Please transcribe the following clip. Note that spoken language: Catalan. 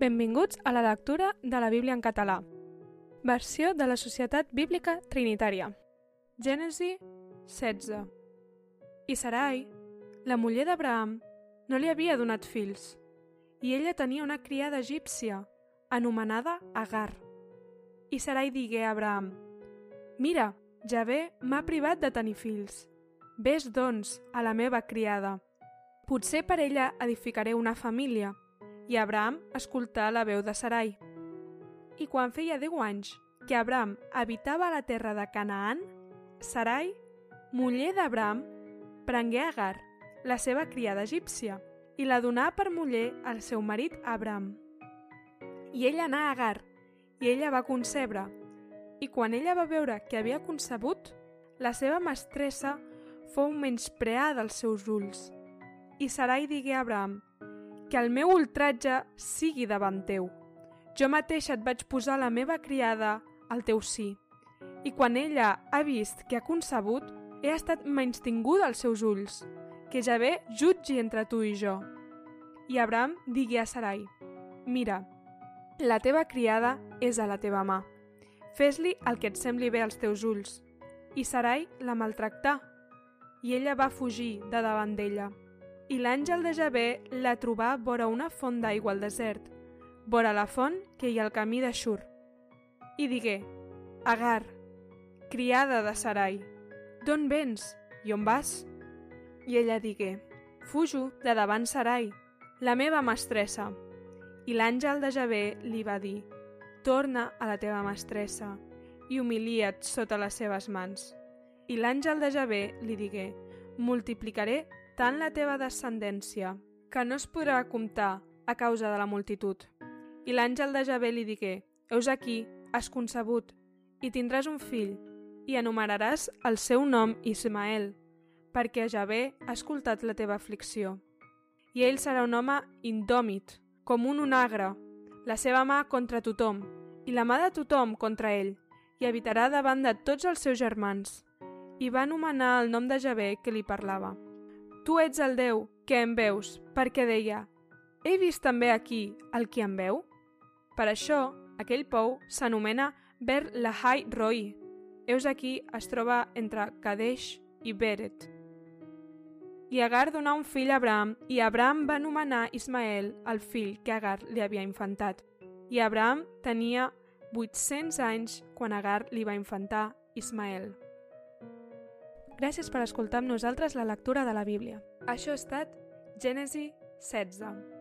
Benvinguts a la lectura de la Bíblia en català. Versió de la Societat Bíblica Trinitària. Gènesi 16. I Sarai, la muller d'Abraham, no li havia donat fills, i ella tenia una criada egípcia, anomenada Agar. I Sarai digué a Abraham, Mira, Javé m'ha privat de tenir fills. Ves, doncs, a la meva criada. Potser per ella edificaré una família, i Abraham escoltà la veu de Sarai. I quan feia deu anys que Abraham habitava la terra de Canaan, Sarai, muller d'Abraham, prengué Agar, la seva criada egípcia, i la donà per muller al seu marit Abraham. I ell anà a Agar, i ella va concebre, i quan ella va veure que havia concebut, la seva mestressa fou menyspreada als seus ulls. I Sarai digué a Abraham, que el meu ultratge sigui davant teu. Jo mateixa et vaig posar la meva criada al teu sí, i quan ella ha vist que ha concebut, he estat menystinguda als seus ulls, que ja ve jutgi entre tu i jo. I Abraham digué a Sarai, Mira, la teva criada és a la teva mà. Fes-li el que et sembli bé als teus ulls. I Sarai la maltractà, i ella va fugir de davant d'ella. I l'àngel de Javé la trobà vora una font d'aigua al desert, vora la font que hi ha al camí de Xur. I digué, Agar, criada de Sarai, d'on vens i on vas? I ella digué, fujo de davant Sarai, la meva mestressa. I l'àngel de Javé li va dir, torna a la teva mestressa i humilia't sota les seves mans. I l'àngel de Javé li digué, multiplicaré tant la teva descendència, que no es podrà comptar a causa de la multitud. I l'àngel de Javé li digué, Heus aquí, has concebut, i tindràs un fill, i anomenaràs el seu nom Ismael, perquè Javé ha escoltat la teva aflicció. I ell serà un home indòmit, com un onagre, la seva mà contra tothom, i la mà de tothom contra ell, i habitarà davant de tots els seus germans. I va anomenar el nom de Javé que li parlava. Tu ets el Déu que em veus, perquè deia, he vist també aquí el qui em veu? Per això, aquell pou s'anomena Ber Lahai Roi. Heus aquí es troba entre Kadesh i Beret. I Agar donà un fill a Abraham, i Abraham va anomenar Ismael el fill que Agar li havia infantat. I Abraham tenia 800 anys quan Agar li va infantar Ismael. Gràcies per escoltar amb nosaltres la lectura de la Bíblia. Això ha estat Gènesi 16.